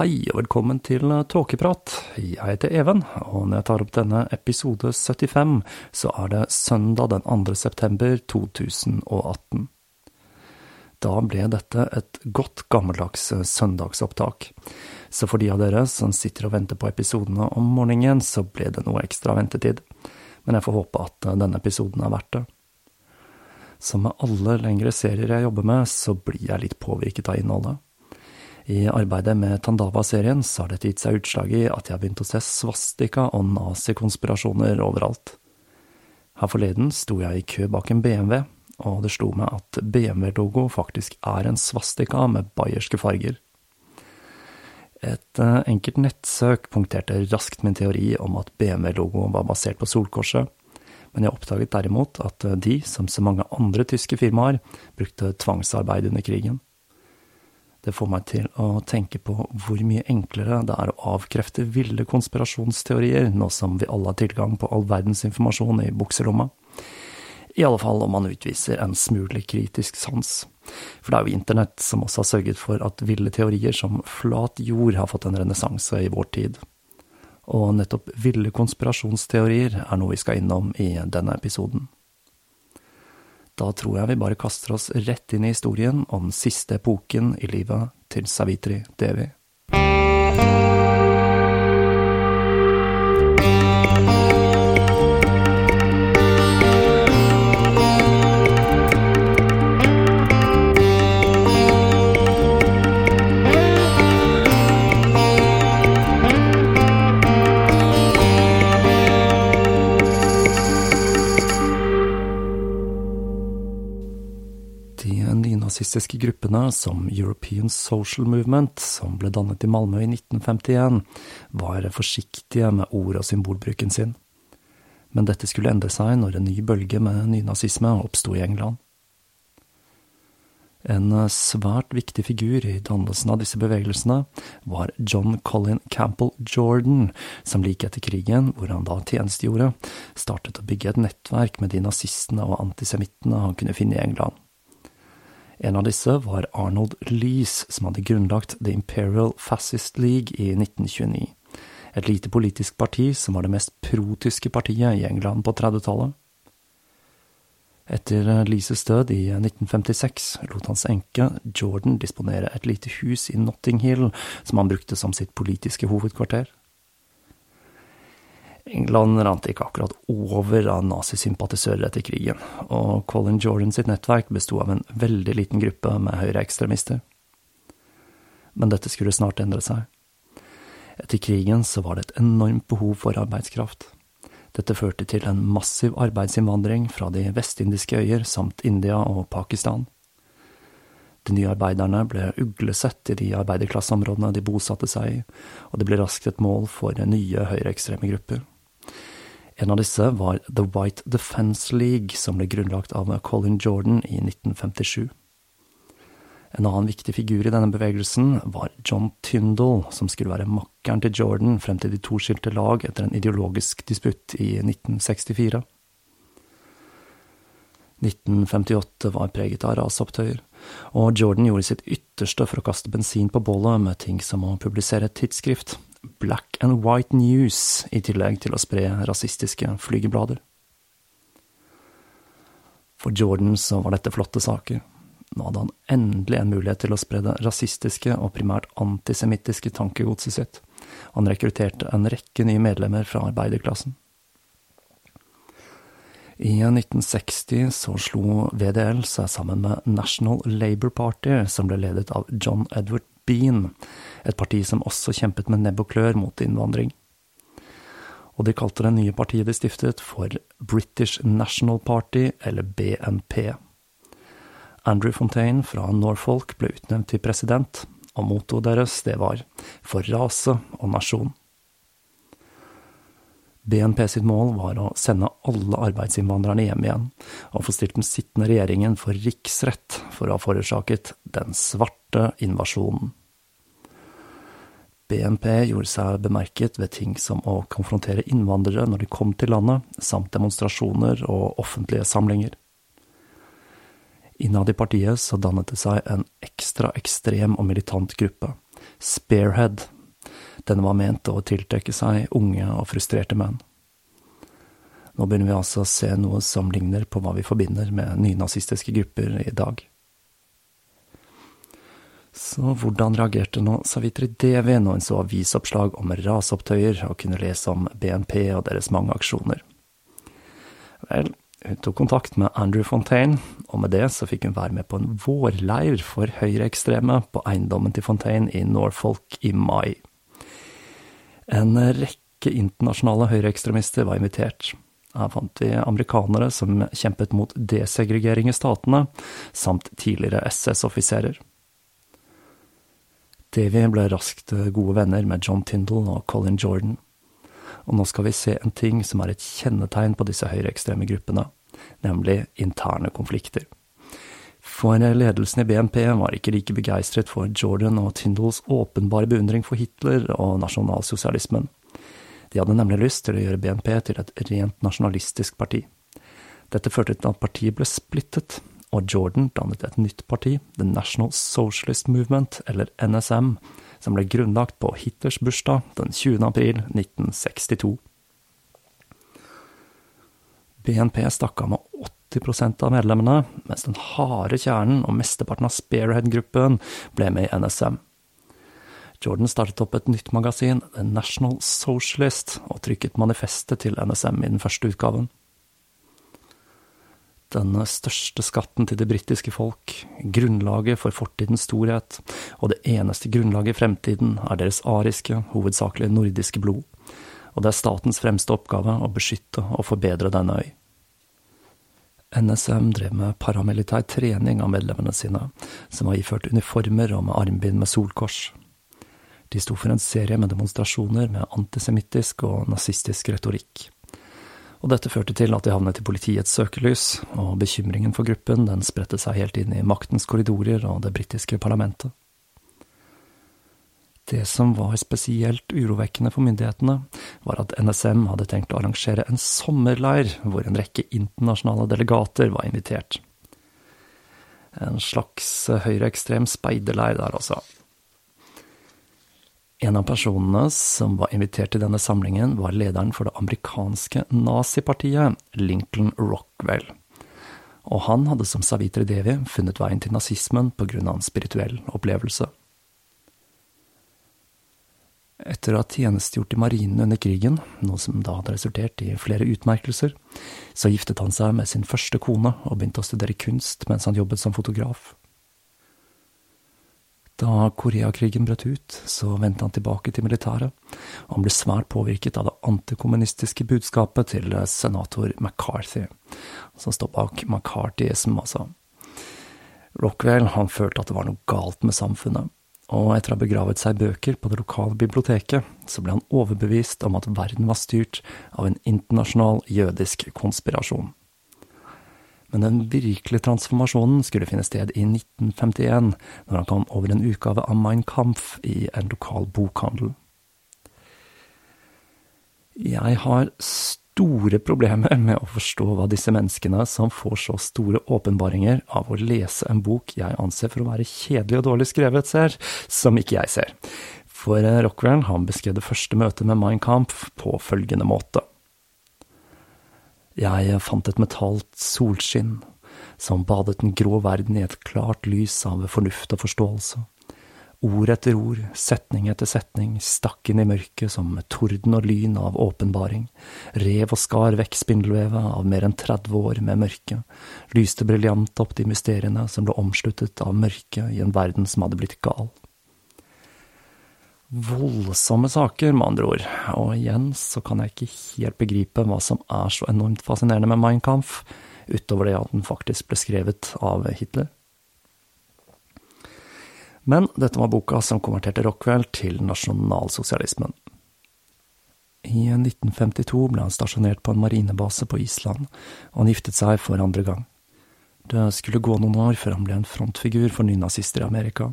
Hei og velkommen til Tåkeprat. Jeg heter Even, og når jeg tar opp denne episode 75, så er det søndag den 2. september 2018. Da ble dette et godt gammeldags søndagsopptak, så for de av dere som sitter og venter på episodene om morgenen, så ble det noe ekstra ventetid, men jeg får håpe at denne episoden er verdt det. Som med alle lengre serier jeg jobber med, så blir jeg litt påvirket av innholdet. I arbeidet med Tandava-serien så har dette gitt seg utslag i at jeg har begynt å se svastika og nazikonspirasjoner overalt. Her forleden sto jeg i kø bak en BMW, og det slo meg at BMW-logo faktisk er en svastika med bayerske farger. Et eh, enkelt nettsøk punkterte raskt min teori om at BMW-logoen var basert på Solkorset, men jeg oppdaget derimot at de, som så mange andre tyske firmaer, brukte tvangsarbeid under krigen. Det får meg til å tenke på hvor mye enklere det er å avkrefte ville konspirasjonsteorier nå som vi alle har tilgang på all verdens informasjon i bukselomma. I alle fall om man utviser en smule kritisk sans. For det er jo internett som også har sørget for at ville teorier som flat jord har fått en renessanse i vår tid. Og nettopp ville konspirasjonsteorier er noe vi skal innom i denne episoden. Da tror jeg vi bare kaster oss rett inn i historien om siste epoken i livet til Savitri Devi. Nazistiske gruppene, som European Social Movement, som ble dannet i Malmö i 1951, var forsiktige med ord- og symbolbruken sin. Men dette skulle endre seg når en ny bølge med nynazisme oppsto i England. En svært viktig figur i dannelsen av disse bevegelsene var John Colin Campbell Jordan, som like etter krigen, hvor han da tjenestegjorde, startet å bygge et nettverk med de nazistene og antisemittene han kunne finne i England. En av disse var Arnold Lees, som hadde grunnlagt The Imperial Fascist League i 1929. Et lite politisk parti som var det mest protyske partiet i England på 30-tallet. Etter Lises død i 1956 lot hans enke Jordan disponere et lite hus i Notting Hill som han brukte som sitt politiske hovedkvarter. England rant ikke akkurat over av nazisympatisører etter krigen, og Colin Jordan sitt nettverk besto av en veldig liten gruppe med høyreekstremister. Men dette skulle snart endre seg. Etter krigen så var det et enormt behov for arbeidskraft. Dette førte til en massiv arbeidsinnvandring fra de vestindiske øyer samt India og Pakistan. De nye arbeiderne ble uglesett i de arbeiderklasseområdene de bosatte seg i, og det ble raskt et mål for nye høyreekstreme grupper. En av disse var The White Defence League, som ble grunnlagt av Colin Jordan i 1957. En annen viktig figur i denne bevegelsen var John Tyndall, som skulle være makkeren til Jordan frem til de to skilte lag etter en ideologisk disputt i 1964. 1958 var preget av rasopptøyer, og Jordan gjorde sitt ytterste for å kaste bensin på bålet med ting som å publisere et tidsskrift, Black and White News, i tillegg til å spre rasistiske flygeblader. For Jordan så var dette flotte saker. Nå hadde han endelig en mulighet til å spre det rasistiske og primært antisemittiske tankegodset sitt. Han rekrutterte en rekke nye medlemmer fra arbeiderklassen. I 1960 så slo VDL seg sammen med National Labour Party, som ble ledet av John Edward Bean, et parti som også kjempet med nebb og klør mot innvandring. Og de kalte det nye partiet de stiftet for British National Party, eller BNP. Andrew Fontaine fra Norfolk ble utnevnt til president, og mottoet deres det var For rase og nasjon. BNP sitt mål var å sende alle arbeidsinnvandrerne hjem igjen, og få stilt den sittende regjeringen for riksrett for å ha forårsaket den svarte invasjonen. BNP gjorde seg bemerket ved ting som å konfrontere innvandrere når de kom til landet, samt demonstrasjoner og offentlige samlinger. Innad i partiet så dannet det seg en ekstra ekstrem og militant gruppe, Spearhead. Denne var ment å tiltrekke seg unge og frustrerte menn. Nå begynner vi altså å se noe som ligner på hva vi forbinder med nynazistiske grupper i dag. Så hvordan reagerte nå Savitri Devi når hun så avisoppslag om raseopptøyer og kunne lese om BNP og deres mange aksjoner? Vel, hun tok kontakt med Andrew Fontaine, og med det så fikk hun være med på en vårleir for høyreekstreme på eiendommen til Fontaine i Norfolk i mai. En rekke internasjonale høyreekstremister var invitert. Her fant vi amerikanere som kjempet mot desegregering i statene, samt tidligere SS-offiserer. Davy ble raskt gode venner med John Tyndall og Colin Jordan og nå skal vi se en ting som er et kjennetegn på disse høyreekstreme gruppene, nemlig interne konflikter. For ledelsen i BNP var ikke like begeistret for Jordan og Tyndalls åpenbare beundring for Hitler og nasjonalsosialismen. De hadde nemlig lyst til å gjøre BNP til et rent nasjonalistisk parti. Dette førte til at partiet ble splittet, og Jordan dannet et nytt parti, The National Socialist Movement, eller NSM, som ble grunnlagt på Hitlers bursdag den 20. april 1962. BNP stakk av med 80% av medlemmene, mens den harde kjernen og mesteparten av Spearhead-gruppen ble med i NSM. Jordan startet opp et nytt magasin, The National Socialist, og trykket manifestet til NSM i den første utgaven Denne største skatten til det britiske folk, grunnlaget for fortidens storhet, og det eneste grunnlaget i fremtiden er deres ariske, hovedsakelig nordiske blod, og det er statens fremste oppgave å beskytte og forbedre denne øy. NSM drev med paramilitær trening av medlemmene sine, som var iført uniformer og med armbind med solkors. De sto for en serie med demonstrasjoner med antisemittisk og nazistisk retorikk og dette førte til at de havnet i politiets søkelys, og bekymringen for gruppen den spredte seg helt inn i maktens korridorer og det britiske parlamentet. Det som var spesielt urovekkende for myndighetene, var at NSM hadde tenkt å arrangere en sommerleir hvor en rekke internasjonale delegater var invitert. En slags høyreekstrem speiderleir der, altså. En av personene som var invitert til denne samlingen, var lederen for det amerikanske nazipartiet, Lincoln Rockwell. Og han hadde som Savitri Devi funnet veien til nazismen av en spirituell opplevelse. Etter å ha tjenestegjort i marinen under krigen, noe som da hadde resultert i flere utmerkelser, så giftet han seg med sin første kone og begynte å studere kunst mens han jobbet som fotograf. Da Koreakrigen brøt ut, så vendte han tilbake til militæret, og han ble svært påvirket av det antikommunistiske budskapet til senator McCarthy, som står bak McCarthyism, altså. Rockwell han følte at det var noe galt med samfunnet, og etter å ha begravet seg i bøker på det lokale biblioteket, så ble han overbevist om at verden var styrt av en internasjonal jødisk konspirasjon. Men den virkelige transformasjonen skulle finne sted i 1951, når han kom over en utgave av Mein Kampf i en lokal bokhandel. Jeg har store problemer med å forstå hva disse menneskene som får så store åpenbaringer av å lese en bok jeg anser for å være kjedelig og dårlig skrevet, ser, som ikke jeg ser. For Rockwell han beskrev det første møtet med Mein Kampf på følgende måte. Jeg fant et metallt solskinn som badet den grå verden i et klart lys av fornuft og forståelse. Ord etter ord, setning etter setning, stakk inn i mørket som torden og lyn av åpenbaring, rev og skar vekk spindelvevet av mer enn 30 år med mørke, lyste briljant opp de mysteriene som ble omsluttet av mørket i en verden som hadde blitt gal. Voldsomme saker, med andre ord, og igjen så kan jeg ikke helt begripe hva som er så enormt fascinerende med Mein Kampf, utover det at den faktisk ble skrevet av Hitler. Men dette var boka som konverterte Rockwell til nasjonalsosialismen. I 1952 ble han stasjonert på en marinebase på Island, og han giftet seg for andre gang. Det skulle gå noen år før han ble en frontfigur for nynazister i Amerika,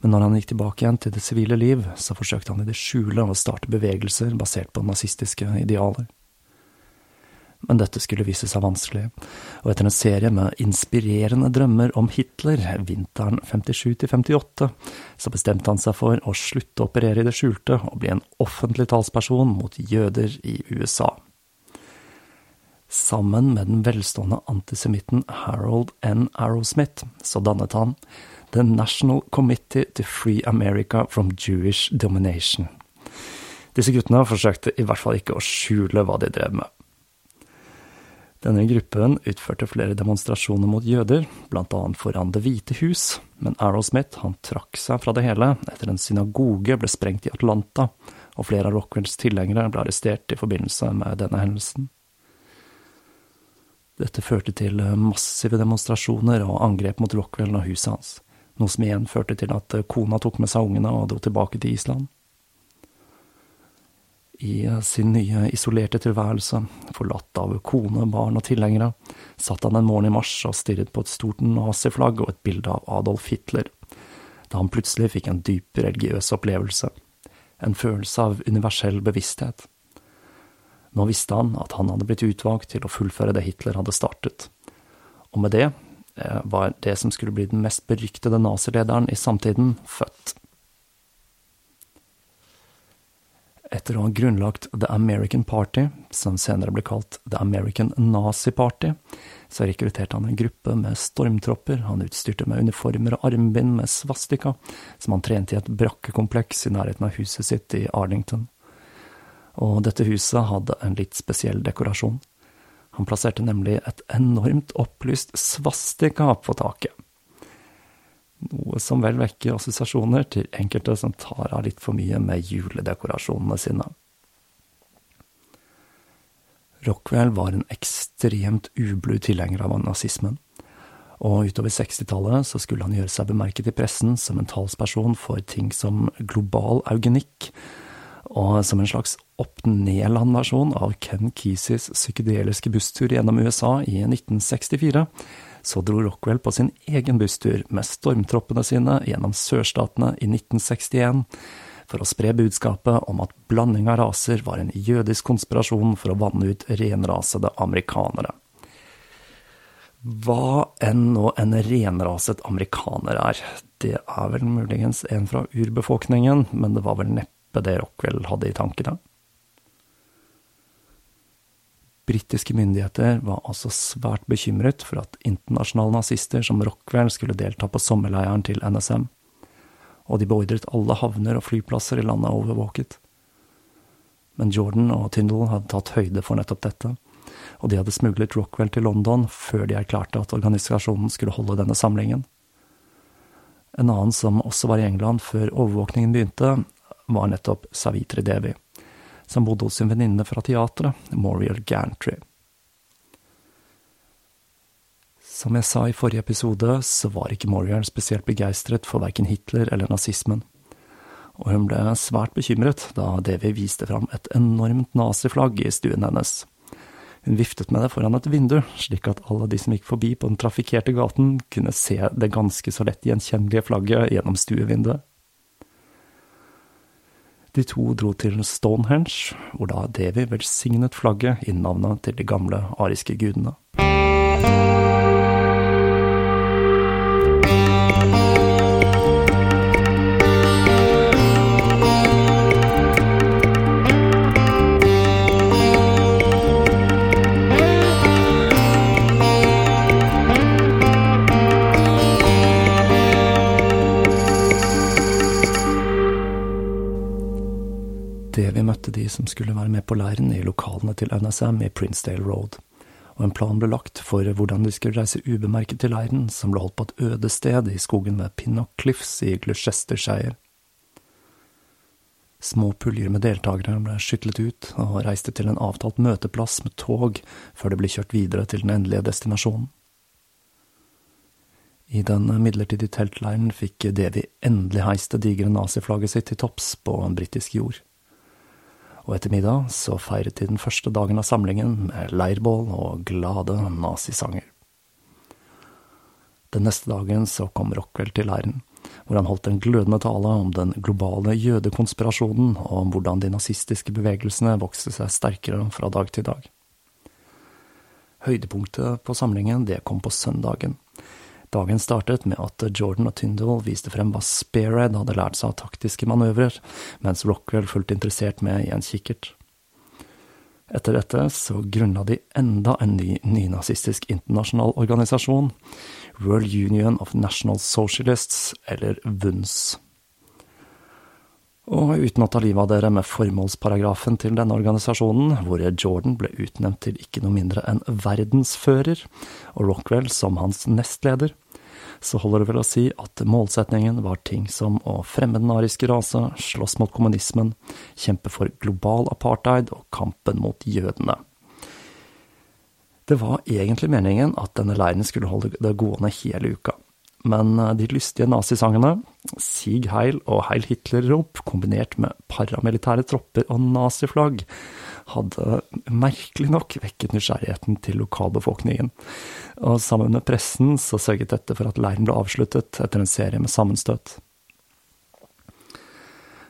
men når han gikk tilbake igjen til det sivile liv, så forsøkte han i det skjule å starte bevegelser basert på nazistiske idealer. Men dette skulle vise seg vanskelig, og etter en serie med inspirerende drømmer om Hitler vinteren 57–58, så bestemte han seg for å slutte å operere i det skjulte og bli en offentlig talsperson mot jøder i USA. Sammen med den velstående antisemitten Harold N. Arrowsmith så dannet han The National Committee to Free America from Jewish Domination. Disse guttene forsøkte i hvert fall ikke å skjule hva de drev med. Denne gruppen utførte flere demonstrasjoner mot jøder, annet foran Det hvite hus, men Arrowsmith han trakk seg fra det hele etter en synagoge ble sprengt i Atlanta, og flere av Rockwells tilhengere ble arrestert i forbindelse med denne hendelsen. Dette førte til massive demonstrasjoner og angrep mot Rockwell og huset hans, noe som igjen førte til at kona tok med seg ungene og dro tilbake til Island. I sin nye isolerte tilværelse, forlatt av kone, barn og tilhengere, satt han en morgen i mars og stirret på et stort naziflagg og et bilde av Adolf Hitler, da han plutselig fikk en dyp religiøs opplevelse, en følelse av universell bevissthet. Nå visste han at han hadde blitt utvalgt til å fullføre det Hitler hadde startet, og med det eh, var det som skulle bli den mest beryktede nazilederen i samtiden, født. Etter å ha grunnlagt The American Party, som senere ble kalt The American Nazi Party, så rekrutterte han en gruppe med stormtropper han utstyrte med uniformer og armbind med svastika, som han trente i et brakkekompleks i nærheten av huset sitt i Arlington. Og dette huset hadde en litt spesiell dekorasjon. Han plasserte nemlig et enormt opplyst svastika på taket noe som vel vekker assosiasjoner til enkelte som tar av litt for mye med juledekorasjonene sine. Rockwell var en ekstremt ublu tilhenger av nazismen, og utover 60-tallet så skulle han gjøre seg bemerket i pressen som en talsperson for ting som global eugenikk, og som en slags opp-ned-land-versjon av Ken Keseys psykedeliske busstur gjennom USA i 1964, så dro Rockwell på sin egen busstur med stormtroppene sine gjennom sørstatene i 1961 for å spre budskapet om at blanding av raser var en jødisk konspirasjon for å vanne ut renrasede amerikanere. Hva enn nå en renraset amerikaner er, det er vel muligens en fra urbefolkningen, men det var vel neppe det Rockwell hadde i tankene. Britiske myndigheter var altså svært bekymret for at internasjonale nazister som Rockwell skulle delta på sommerleiren til NSM, og de beordret alle havner og flyplasser i landet overvåket. Men Jordan og Tyndall hadde tatt høyde for nettopp dette, og de hadde smuglet Rockwell til London før de erklærte at organisasjonen skulle holde denne samlingen. En annen som også var i England før overvåkningen begynte, var nettopp Savitri Devi som bodde hos sin venninne fra teatret, Moriel Gantry. Som jeg sa i forrige episode, så var ikke Moriel spesielt begeistret for verken Hitler eller nazismen, og hun ble svært bekymret da Davy viste fram et enormt naziflagg i stuen hennes. Hun viftet med det foran et vindu, slik at alle de som gikk forbi på den trafikkerte gaten, kunne se det ganske så lett gjenkjennelige flagget gjennom stuevinduet. De to dro til Stonehenge, hvor da Devi velsignet flagget i navnet til de gamle ariske gudene. Som skulle være med på leiren i lokalene til NSM i Princedale Road, og en plan ble lagt for hvordan de skulle reise ubemerket til leiren, som ble holdt på et øde sted i skogen ved Pinnock Cliffs i Gloucestershire. Små puljer med deltakere ble skytlet ut og reiste til en avtalt møteplass med tog før det ble kjørt videre til den endelige destinasjonen. I den midlertidige teltleiren fikk Devi endelig heist det digre naziflagget sitt til topps på britisk jord og etter middag så feiret de den første dagen av samlingen med leirbål og glade nazisanger. Den neste dagen så kom Rockwell til leiren, hvor han holdt en glødende tale om den globale jødekonspirasjonen og om hvordan de nazistiske bevegelsene vokste seg sterkere fra dag til dag. Høydepunktet på samlingen det kom på søndagen. Dagen startet med at Jordan og Tyndall viste frem hva Spearhead hadde lært seg av taktiske manøvrer, mens Rockwell fulgte interessert med i en kikkert. Etter dette så grunnla de enda en ny nynazistisk internasjonal organisasjon, World Union of National Socialists, eller WUNS. Og uten å ta livet av dere med formålsparagrafen til denne organisasjonen, hvor Jordan ble utnevnt til ikke noe mindre enn verdensfører, og Rockwell som hans nestleder, så holder det vel å si at målsetningen var ting som å fremme den ariske rase, slåss mot kommunismen, kjempe for global apartheid og kampen mot jødene. Det var egentlig meningen at denne leiren skulle holde det gående hele uka men eh, de lystige nazisangene, Sieg Heil og Heil Hitler-rop, kombinert med paramilitære tropper og naziflagg, hadde merkelig nok vekket nysgjerrigheten til lokalbefolkningen, og sammen med pressen så sørget dette for at leiren ble avsluttet etter en serie med sammenstøt.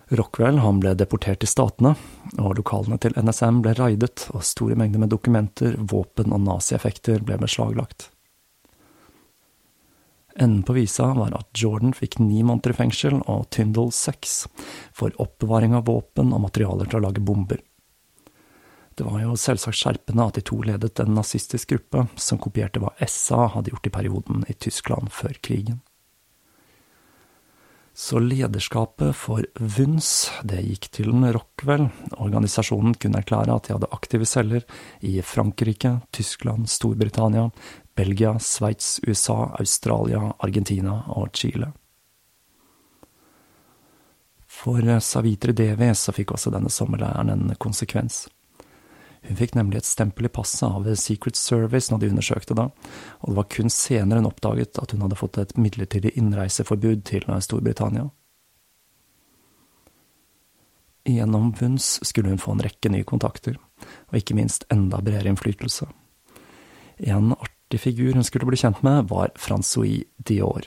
Rockwell han ble deportert til Statene, og lokalene til NSM ble raidet, og store mengder med dokumenter, våpen og nazieffekter ble beslaglagt. Enden på visa var at Jordan fikk ni måneder i fengsel og Tyndall seks, for oppbevaring av våpen og materialer til å lage bomber. Det var jo selvsagt skjerpende at de to ledet en nazistisk gruppe som kopierte hva SA hadde gjort i perioden i Tyskland før krigen. Så lederskapet for VUNS, det gikk til Rockwell. Organisasjonen kunne erklære at de hadde aktive celler i Frankrike, Tyskland, Storbritannia, Belgia, Sveits, USA, Australia, Argentina og Chile. For Savitri Devi så fikk også denne sommerleiren en konsekvens. Hun fikk nemlig et stempel i passet av Secret Service når de undersøkte det, og det var kun senere hun oppdaget at hun hadde fått et midlertidig innreiseforbud til Storbritannia. Gjennom VUNS skulle hun få en rekke nye kontakter, og ikke minst enda bredere innflytelse. En artig artig figur hun skulle bli kjent med, var Francois Dior.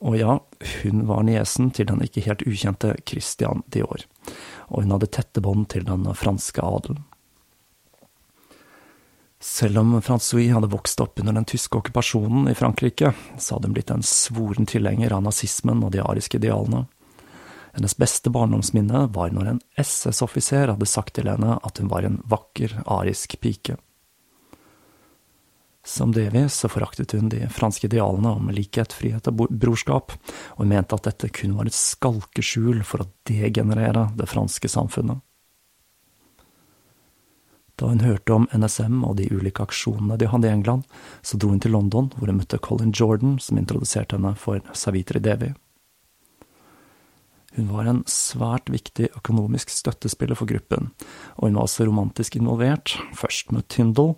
Og ja, hun var niesen til den ikke helt ukjente Christian Dior, og hun hadde tette bånd til den franske adelen. Selv om Francois hadde vokst opp under den tyske okkupasjonen i Frankrike, så hadde hun blitt en svoren tilhenger av nazismen og de ariske idealene. Hennes beste barndomsminne var når en SS-offiser hadde sagt til henne at hun var en vakker arisk pike. Som Devi så foraktet hun de franske idealene om likhet, frihet og brorskap, og hun mente at dette kun var et skalkeskjul for å degenerere det franske samfunnet. Da hun hørte om NSM og de ulike aksjonene de hadde i England, så dro hun til London, hvor hun møtte Colin Jordan, som introduserte henne for Savitri Devi. Hun var en svært viktig økonomisk støttespiller for gruppen, og hun var også romantisk involvert, først med Tyndall,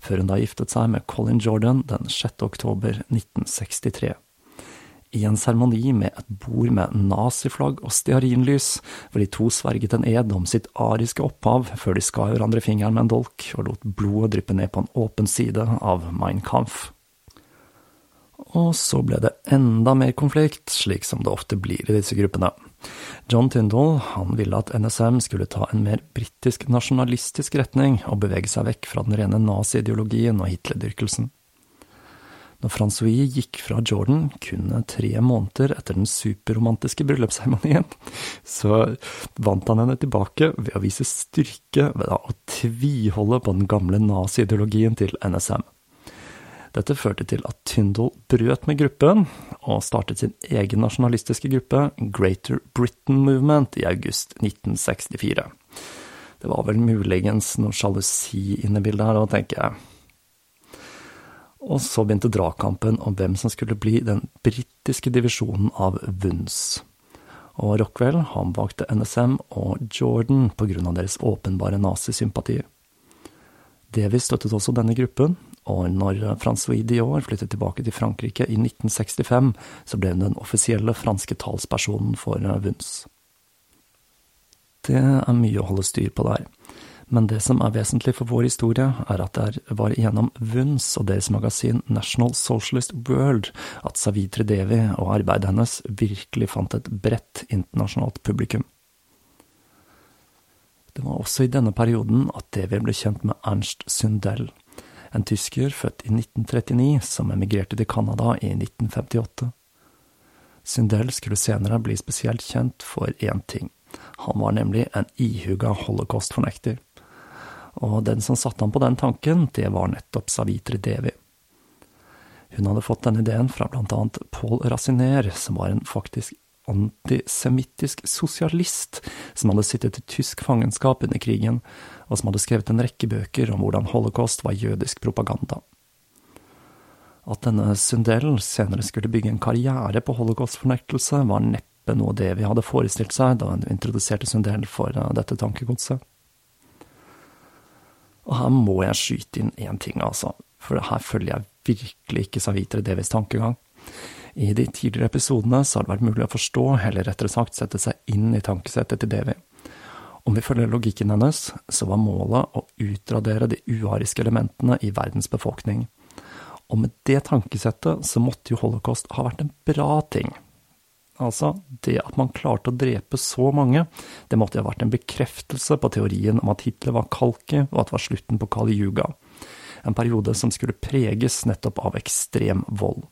før hun da giftet seg med Colin Jordan den 6. oktober 1963. I en seremoni med et bord med naziflagg og stearinlys, hvor de to sverget en ed om sitt ariske opphav før de skar hverandre fingeren med en dolk og lot blodet dryppe ned på en åpen side av Mein Kampf. Og så ble det enda mer konflikt, slik som det ofte blir i disse gruppene. John Tyndall han ville at NSM skulle ta en mer britisk nasjonalistisk retning og bevege seg vekk fra den rene nazi-ideologien og Hitler-dyrkelsen. Når Francois gikk fra Jordan kun tre måneder etter den superromantiske bryllupsseremonien, så vant han henne tilbake ved å vise styrke ved å tviholde på den gamle nazi-ideologien til NSM. Dette førte til at Tyndall brøt med gruppen, og startet sin egen nasjonalistiske gruppe, Greater Britain Movement, i august 1964. Det var vel muligens noe sjalusi inne i bildet her tenker jeg. Og så begynte dragkampen om hvem som skulle bli den britiske divisjonen av VUNS. Og Rockwell han valgte NSM og Jordan av deres åpenbare nazisympati. Davies støttet også denne gruppen, og når Francois Dior flyttet tilbake til Frankrike i 1965, så ble hun den offisielle franske talspersonen for VUNS. Det er mye å holde styr på der, men det som er vesentlig for vår historie, er at det var gjennom VUNS og deres magasin National Socialist World at Savitri Devi og arbeidet hennes virkelig fant et bredt internasjonalt publikum. Det var også i denne perioden at Devi ble kjent med Ernst Sundell, en tysker født i 1939 som emigrerte til Canada i 1958. Sundell skulle senere bli spesielt kjent for én ting. Han var nemlig en ihuga holocaust-fornekter. Og den som satte ham på den tanken, det var nettopp Savitri Devi. Hun hadde fått denne ideen fra blant annet Paul Raciner, som var en faktisk antisemittisk sosialist som hadde sittet i tysk fangenskap under krigen, og som hadde skrevet en rekke bøker om hvordan holocaust var jødisk propaganda. At denne Sundell senere skulle bygge en karriere på holocaustfornektelse, var neppe noe det vi hadde forestilt seg da hun introduserte Sundell for eh, dette tankegodset. Og her må jeg skyte inn én ting, altså, for her følger jeg virkelig ikke Savitre Devis tankegang. I de tidligere episodene så har det vært mulig å forstå, eller rettere sagt sette seg inn i tankesettet til Devi. Om vi følger logikken hennes, så var målet å utradere de uariske elementene i verdens befolkning. Og med det tankesettet så måtte jo holocaust ha vært en bra ting. Altså, det at man klarte å drepe så mange, det måtte jo ha vært en bekreftelse på teorien om at Hitler var kalki, og at det var slutten på Kali Yuga. En periode som skulle preges nettopp av ekstrem vold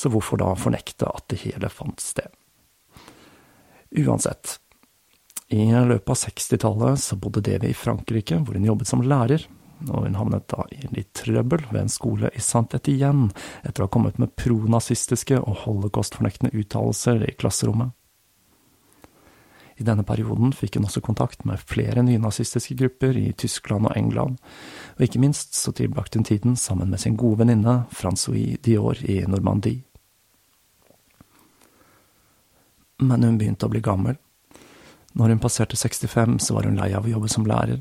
så hvorfor da fornekte at det hele fant sted? Uansett, i løpet av 60-tallet så bodde Devi i Frankrike, hvor hun jobbet som lærer, og hun havnet da i litt trøbbel ved en skole i Saint-Étienne etter å ha kommet med pronazistiske og holocaustfornektende uttalelser i klasserommet. I denne perioden fikk hun også kontakt med flere nynazistiske grupper i Tyskland og England, og ikke minst så tilbrakte hun tiden sammen med sin gode venninne Francois Dior i Normandie. Men hun begynte å bli gammel. Når hun passerte 65, så var hun lei av å jobbe som lærer,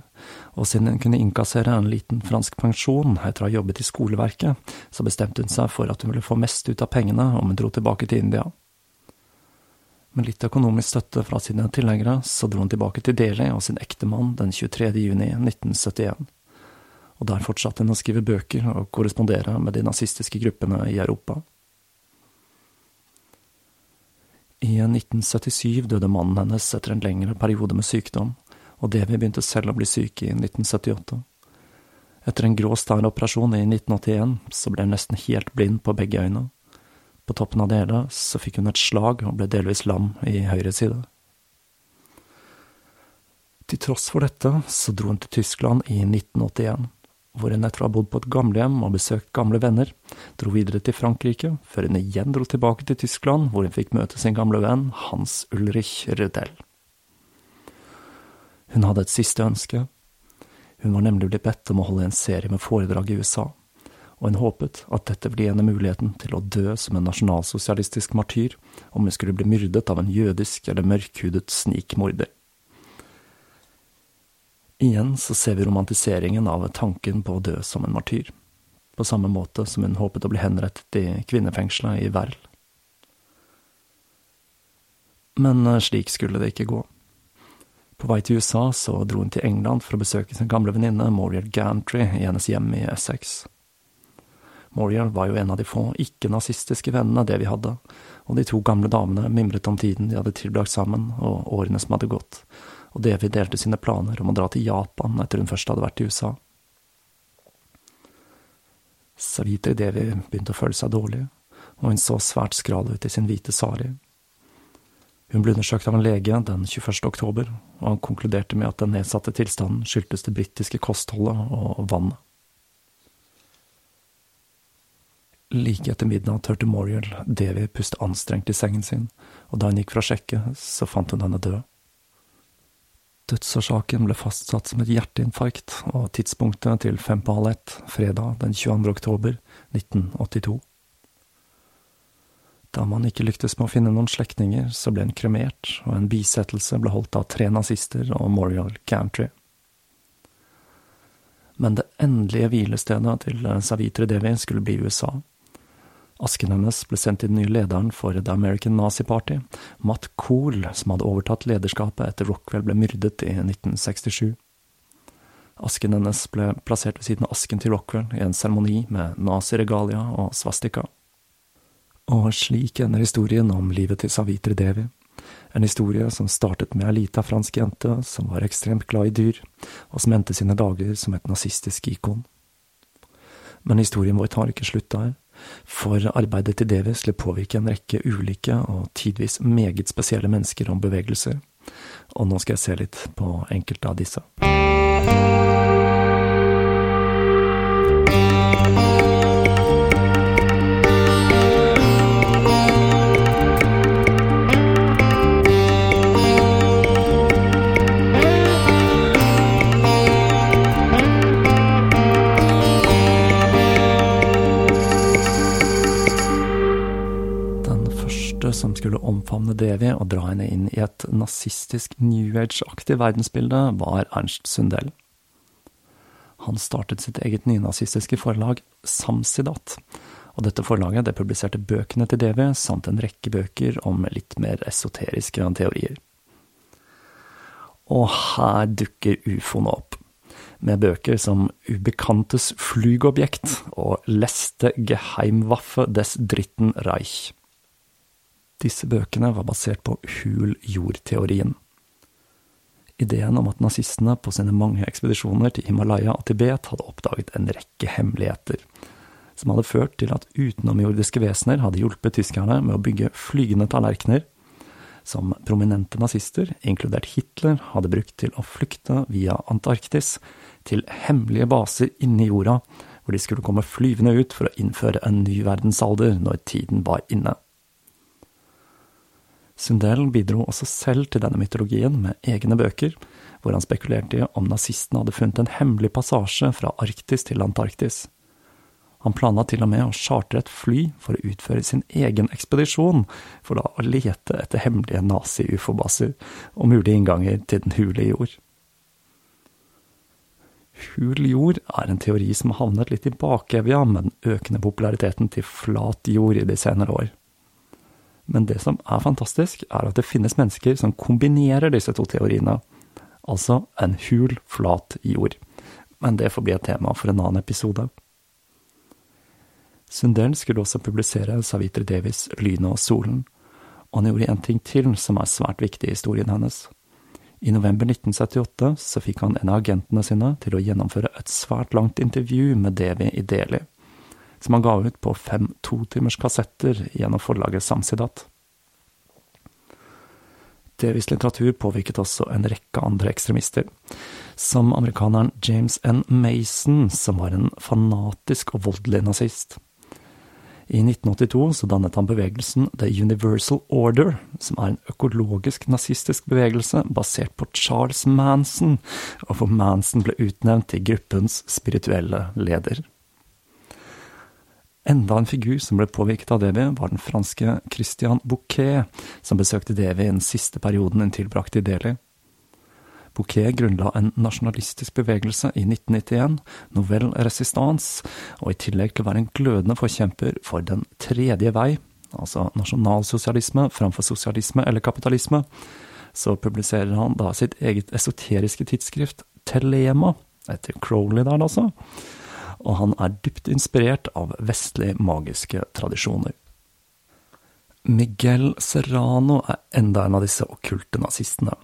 og siden hun kunne innkassere en liten fransk pensjon etter å ha jobbet i skoleverket, så bestemte hun seg for at hun ville få mest ut av pengene om hun dro tilbake til India. Med litt økonomisk støtte fra sine tilhengere, så dro hun tilbake til Delhi og sin ektemann den 23. juni 1971, og der fortsatte hun å skrive bøker og korrespondere med de nazistiske gruppene i Europa. I 1977 døde mannen hennes etter en lengre periode med sykdom, og Devi begynte selv å bli syk i 1978. Etter en grå steiloperasjon i 1981 så ble hun nesten helt blind på begge øyne. På toppen av det hele så fikk hun et slag og ble delvis lam i høyre side. Til tross for dette så dro hun til Tyskland i 1981 hvor hun etter å ha bodd på et gamlehjem og besøkt gamle venner, dro videre til Frankrike, før hun igjen dro tilbake til Tyskland, hvor hun fikk møte sin gamle venn Hans Ulrich Rødell. Hun hadde et siste ønske. Hun var nemlig blitt bedt om å holde en serie med foredrag i USA, og hun håpet at dette ville gi henne muligheten til å dø som en nasjonalsosialistisk martyr om hun skulle bli myrdet av en jødisk eller mørkhudet snikmorder. Igjen så ser vi romantiseringen av tanken på å dø som en martyr, på samme måte som hun håpet å bli henrettet i kvinnefengselet i Verl. Men eh, slik skulle det ikke gå. På vei til USA så dro hun til England for å besøke sin gamle venninne Moriel Gantry i hennes hjem i Essex. Moriel var jo en av de få ikke-nazistiske vennene det vi hadde, og de to gamle damene mimret om tiden de hadde tilbrakt sammen og årene som hadde gått, og delte sine planer om å dra til Japan etter hun først hadde vært i USA. Savitri Devi begynte å føle seg dårlig, og hun så svært skral ut i sin hvite sari. Hun ble undersøkt av en lege den 21. oktober, og han konkluderte med at den nedsatte tilstanden skyldtes det britiske kostholdet og vannet. Like etter midnatt hørte Moriel Devi puste anstrengt i sengen sin, og da hun gikk for å sjekke, så fant hun henne død. Dødsårsaken ble fastsatt som et hjerteinfarkt, og tidspunktet til fem på halv ett, fredag den 22. oktober 1982. Da man ikke lyktes med å finne noen slektninger, så ble hun kremert, og en bisettelse ble holdt av tre nazister og Morial Gantry. Men det endelige hvilestedet til Savitri Devi skulle bli USA. Asken hennes ble sendt til den nye lederen for The American Nazi Party, Matt Kohl, som hadde overtatt lederskapet etter Rockwell ble myrdet i 1967. Asken hennes ble plassert ved siden av asken til Rockwell i en seremoni med naziregalia og svastika. Og slik ender historien om livet til Savitri Devi. En historie som startet med ei lita fransk jente som var ekstremt glad i dyr, og som endte sine dager som et nazistisk ikon. Men historien vår tar ikke slutt der, for arbeidet til Devi skulle påvirke en rekke ulike og tidvis meget spesielle mennesker om bevegelser, og nå skal jeg se litt på enkelte av disse. Omfavne Devi og dra henne inn i et nazistisk New Age-aktig verdensbilde, var Ernst Sundell. Han startet sitt eget nynazistiske forlag Samsidat, og dette forlaget det publiserte bøkene til Devi samt en rekke bøker om litt mer esoteriske teorier. Og her dukker ufoene opp, med bøker som Ubekantes flygobjekt og Leste Geheimwaffe des Dritten Reich. Disse bøkene var basert på hul jord-teorien. Ideen om at nazistene på sine mange ekspedisjoner til Himalaya og Tibet hadde oppdaget en rekke hemmeligheter, som hadde ført til at utenomjordiske vesener hadde hjulpet tyskerne med å bygge flygende tallerkener, som prominente nazister, inkludert Hitler, hadde brukt til å flykte via Antarktis til hemmelige baser inni jorda, hvor de skulle komme flyvende ut for å innføre en ny verdensalder når tiden var inne. Sundell bidro også selv til denne mytologien med egne bøker, hvor han spekulerte i om nazistene hadde funnet en hemmelig passasje fra Arktis til Antarktis. Han planla til og med å chartre et fly for å utføre sin egen ekspedisjon, for da å lete etter hemmelige nazi-ufo-baser og mulige innganger til den hule jord. Hul jord er en teori som har havnet litt i bakevja med den økende populariteten til flat jord i de senere år. Men det som er fantastisk, er at det finnes mennesker som kombinerer disse to teoriene. Altså en hul, flat jord. Men det får bli et tema for en annen episode. Sundell skulle også publisere Savitri Devis Lynet og solen, og han gjorde en ting til som er svært viktig i historien hennes. I november 1978 så fikk han en av agentene sine til å gjennomføre et svært langt intervju med Devi i Delhi som han ga ut på fem totimers kassetter gjennom forlaget Samsidat. Davies litteratur påvirket også en rekke andre ekstremister, som amerikaneren James N. Mason, som var en fanatisk og voldelig nazist. I 1982 så dannet han bevegelsen The Universal Order, som er en økologisk nazistisk bevegelse basert på Charles Manson, og hvor Manson ble utnevnt til gruppens spirituelle leder. Enda en figur som ble påvirket av Devi, var den franske Christian Bouquet, som besøkte Devi i den siste perioden hun tilbrakte i Delhi. Bouquet grunnla en nasjonalistisk bevegelse i 1991, Nouvelle Resistance, og i tillegg til å være en glødende forkjemper for Den tredje vei, altså nasjonalsosialisme framfor sosialisme eller kapitalisme, så publiserer han da sitt eget esoteriske tidsskrift Telema, etter Crowley der altså, og han er dypt inspirert av vestlige magiske tradisjoner. Miguel Serrano er enda en av disse okkulte nazistene,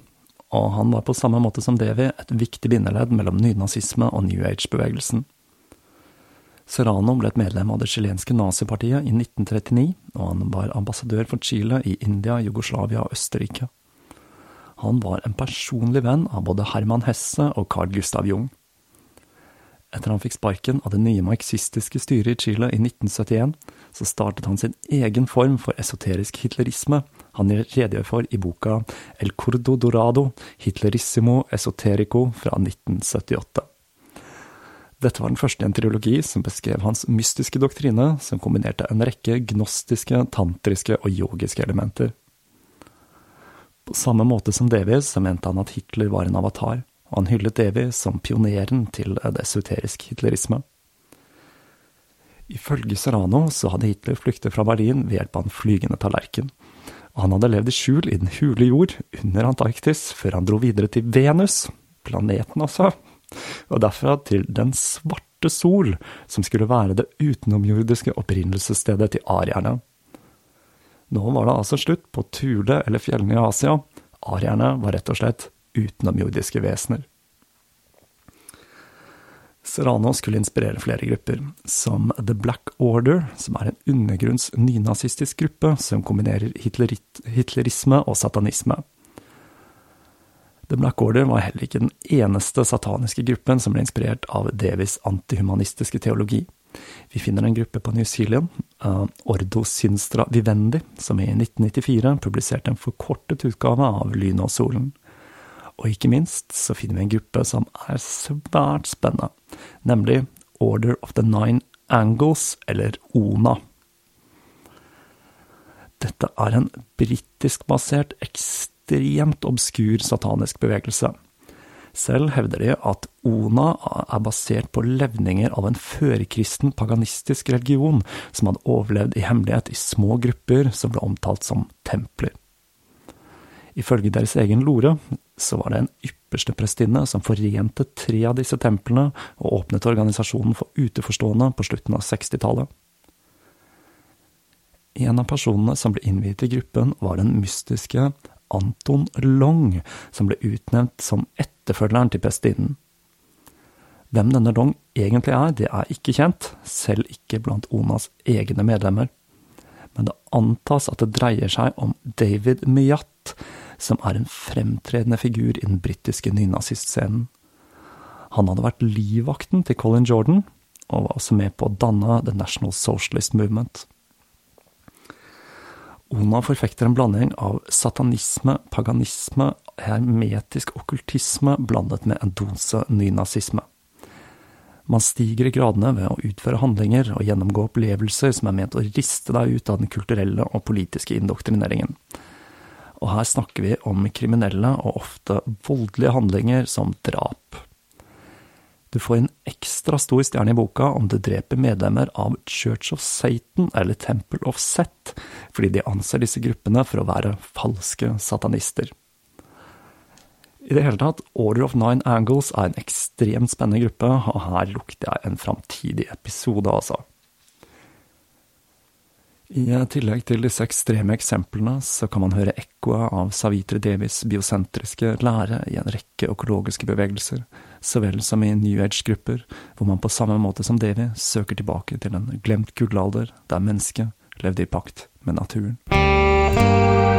og han var på samme måte som Devi et viktig bindeledd mellom nynazisme og New Age-bevegelsen. Serrano ble et medlem av det chilenske nazipartiet i 1939, og han var ambassadør for Chile i India, Jugoslavia og Østerrike. Han var en personlig venn av både Herman Hesse og Carl Gustav Jung. Etter han fikk sparken av det nye marxistiske styret i Chile i 1971, så startet han sin egen form for esoterisk hitlerisme, han redegjør for i boka El Cordo Dorado, Hitlerissimo Esoterico fra 1978. Dette var den første i en triologi som beskrev hans mystiske doktrine, som kombinerte en rekke gnostiske, tantriske og yogiske elementer. På samme måte som Davies mente han at Hitler var en avatar han hyllet Devi som pioneren til desuterisk hitlerisme. Ifølge Serrano så hadde Hitler flyktet fra Berlin ved hjelp av en flygende tallerken, og han hadde levd i skjul i den hule jord under Antarktis før han dro videre til Venus, planeten altså, og derfra til Den svarte sol, som skulle være det utenomjordiske opprinnelsesstedet til arierne. Nå var det altså slutt på Tule eller fjellene i Asia, arierne var rett og slett utenomjordiske vesener. Serrano skulle inspirere flere grupper, som The Black Order, som er en undergrunns nynazistisk gruppe som kombinerer hitlerisme og satanisme. The Black Order var heller ikke den eneste sataniske gruppen som ble inspirert av Davies antihumanistiske teologi. Vi finner en gruppe på New Zealand, uh, Ordo Sinstra Vivendi, som i 1994 publiserte en forkortet utgave av Lynet og solen. Og ikke minst så finner vi en gruppe som er svært spennende, nemlig Order of the Nine Angles, eller ONA. Dette er en britiskbasert, ekstremt obskur satanisk bevegelse. Selv hevder de at ONA er basert på levninger av en førkristen paganistisk religion som hadde overlevd i hemmelighet i små grupper som ble omtalt som templer. Ifølge deres egen lore så var det en ypperste prestinne som forente tre av disse templene og åpnet organisasjonen for uteforstående på slutten av 60-tallet. En av personene som ble innviet i gruppen, var den mystiske Anton Long, som ble utnevnt som etterfølgeren til prestinnen. Hvem denne Long egentlig er, det er ikke kjent, selv ikke blant Onas egne medlemmer. Men det antas at det dreier seg om David Myat, som er en fremtredende figur i den britiske nynazistscenen. Han hadde vært livvakten til Colin Jordan, og var også med på å danne The National Socialist Movement. Ona forfekter en blanding av satanisme, paganisme, hermetisk okkultisme blandet med en dose nynazisme. Man stiger i gradene ved å utføre handlinger og gjennomgå opplevelser som er ment å riste deg ut av den kulturelle og politiske indoktrineringen og her snakker vi om kriminelle og ofte voldelige handlinger som drap. Du får en ekstra stor stjerne i boka om du dreper medlemmer av Church of Satan eller Temple of Set, fordi de anser disse gruppene for å være falske satanister. I det hele tatt, Order of Nine Angles er en ekstremt spennende gruppe, og her lukter jeg en framtidig episode, altså. I tillegg til disse ekstreme eksemplene, så kan man høre ekkoet av Savitri Devis biosentriske lære i en rekke økologiske bevegelser, så vel som i New Age-grupper, hvor man på samme måte som Devi søker tilbake til en glemt gullalder der mennesket levde i pakt med naturen.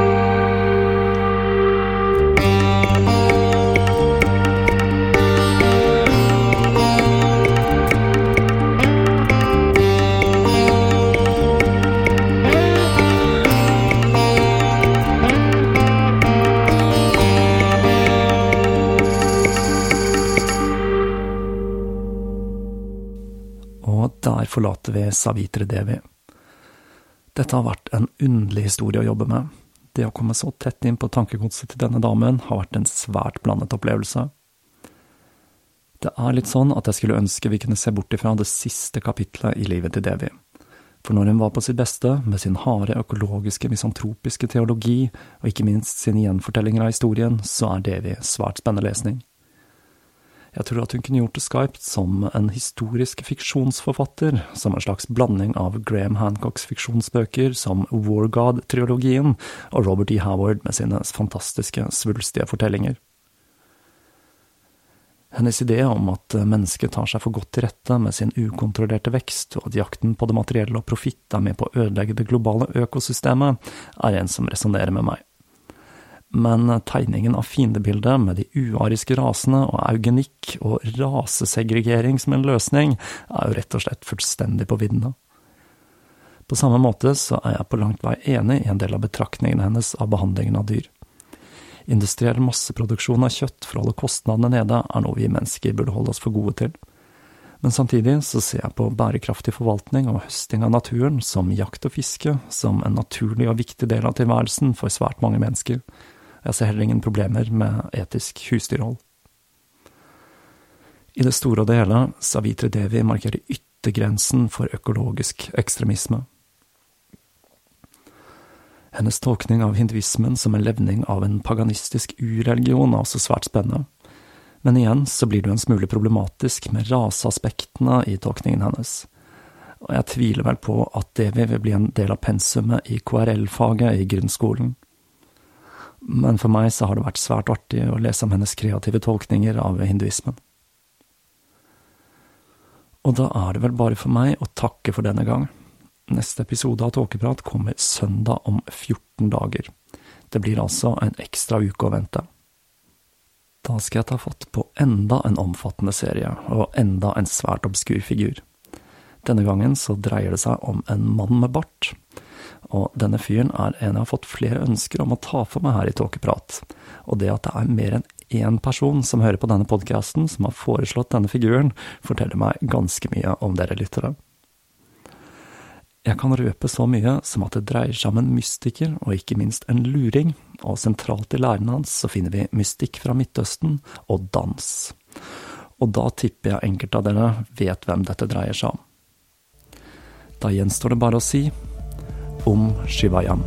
Der forlater vi Savitre Devi. Dette har vært en underlig historie å jobbe med. Det å komme så tett inn på tankegodset til denne damen har vært en svært blandet opplevelse. Det er litt sånn at jeg skulle ønske vi kunne se bort ifra det siste kapitlet i livet til Devi. For når hun var på sitt beste, med sin harde økologiske, misantropiske teologi, og ikke minst sine gjenfortellinger av historien, så er Devi svært spennende lesning. Jeg tror at hun kunne gjort skarpt som en historisk fiksjonsforfatter, som en slags blanding av Graham Hancocks fiksjonsbøker som War God-triologien og Robert E. Howard med sine fantastiske, svulstige fortellinger. Hennes idé om at mennesket tar seg for godt til rette med sin ukontrollerte vekst, og at jakten på det materielle og profitt er med på å ødelegge det globale økosystemet, er en som resonnerer med meg men tegningen av fiendebildet med de uariske rasene og eugenikk og rasesegregering som en løsning, er jo rett og slett fullstendig på viddene. På samme måte så er jeg på langt vei enig i en del av betraktningene hennes av behandlingen av dyr. Industriell masseproduksjon av kjøtt for å holde kostnadene nede er noe vi mennesker burde holde oss for gode til. Men samtidig så ser jeg på bærekraftig forvaltning og høsting av naturen som jakt og fiske, som en naturlig og viktig del av tilværelsen for svært mange mennesker, jeg ser heller ingen problemer med etisk husdyrhold. I det store og det hele, Savitre Devi markerer yttergrensen for økologisk ekstremisme. Hennes tolkning av hinduismen som en levning av en paganistisk ureligion er også svært spennende, men igjen så blir det jo en smule problematisk med raseaspektene i tolkningen hennes, og jeg tviler vel på at Devi vil bli en del av pensumet i KRL-faget i grunnskolen men for meg så har det vært svært artig å lese om hennes kreative tolkninger av hinduismen. Og da er det vel bare for meg å takke for denne gang. Neste episode av Tåkeprat kommer søndag om 14 dager. Det blir altså en ekstra uke å vente. Da skal jeg ta fatt på enda en omfattende serie, og enda en svært obskur figur. Denne gangen så dreier det seg om en mann med bart. Og denne fyren er en jeg har fått flere ønsker om å ta for meg her i Tåkeprat. Og det at det er mer enn én person som hører på denne podkasten, som har foreslått denne figuren, forteller meg ganske mye om dere lyttere. Jeg kan røpe så mye som at det dreier seg om en mystiker, og ikke minst en luring, og sentralt i læren hans så finner vi mystikk fra Midtøsten og dans. Og da tipper jeg enkelte av dere vet hvem dette dreier seg om. Da gjenstår det bare å si om Shivayam.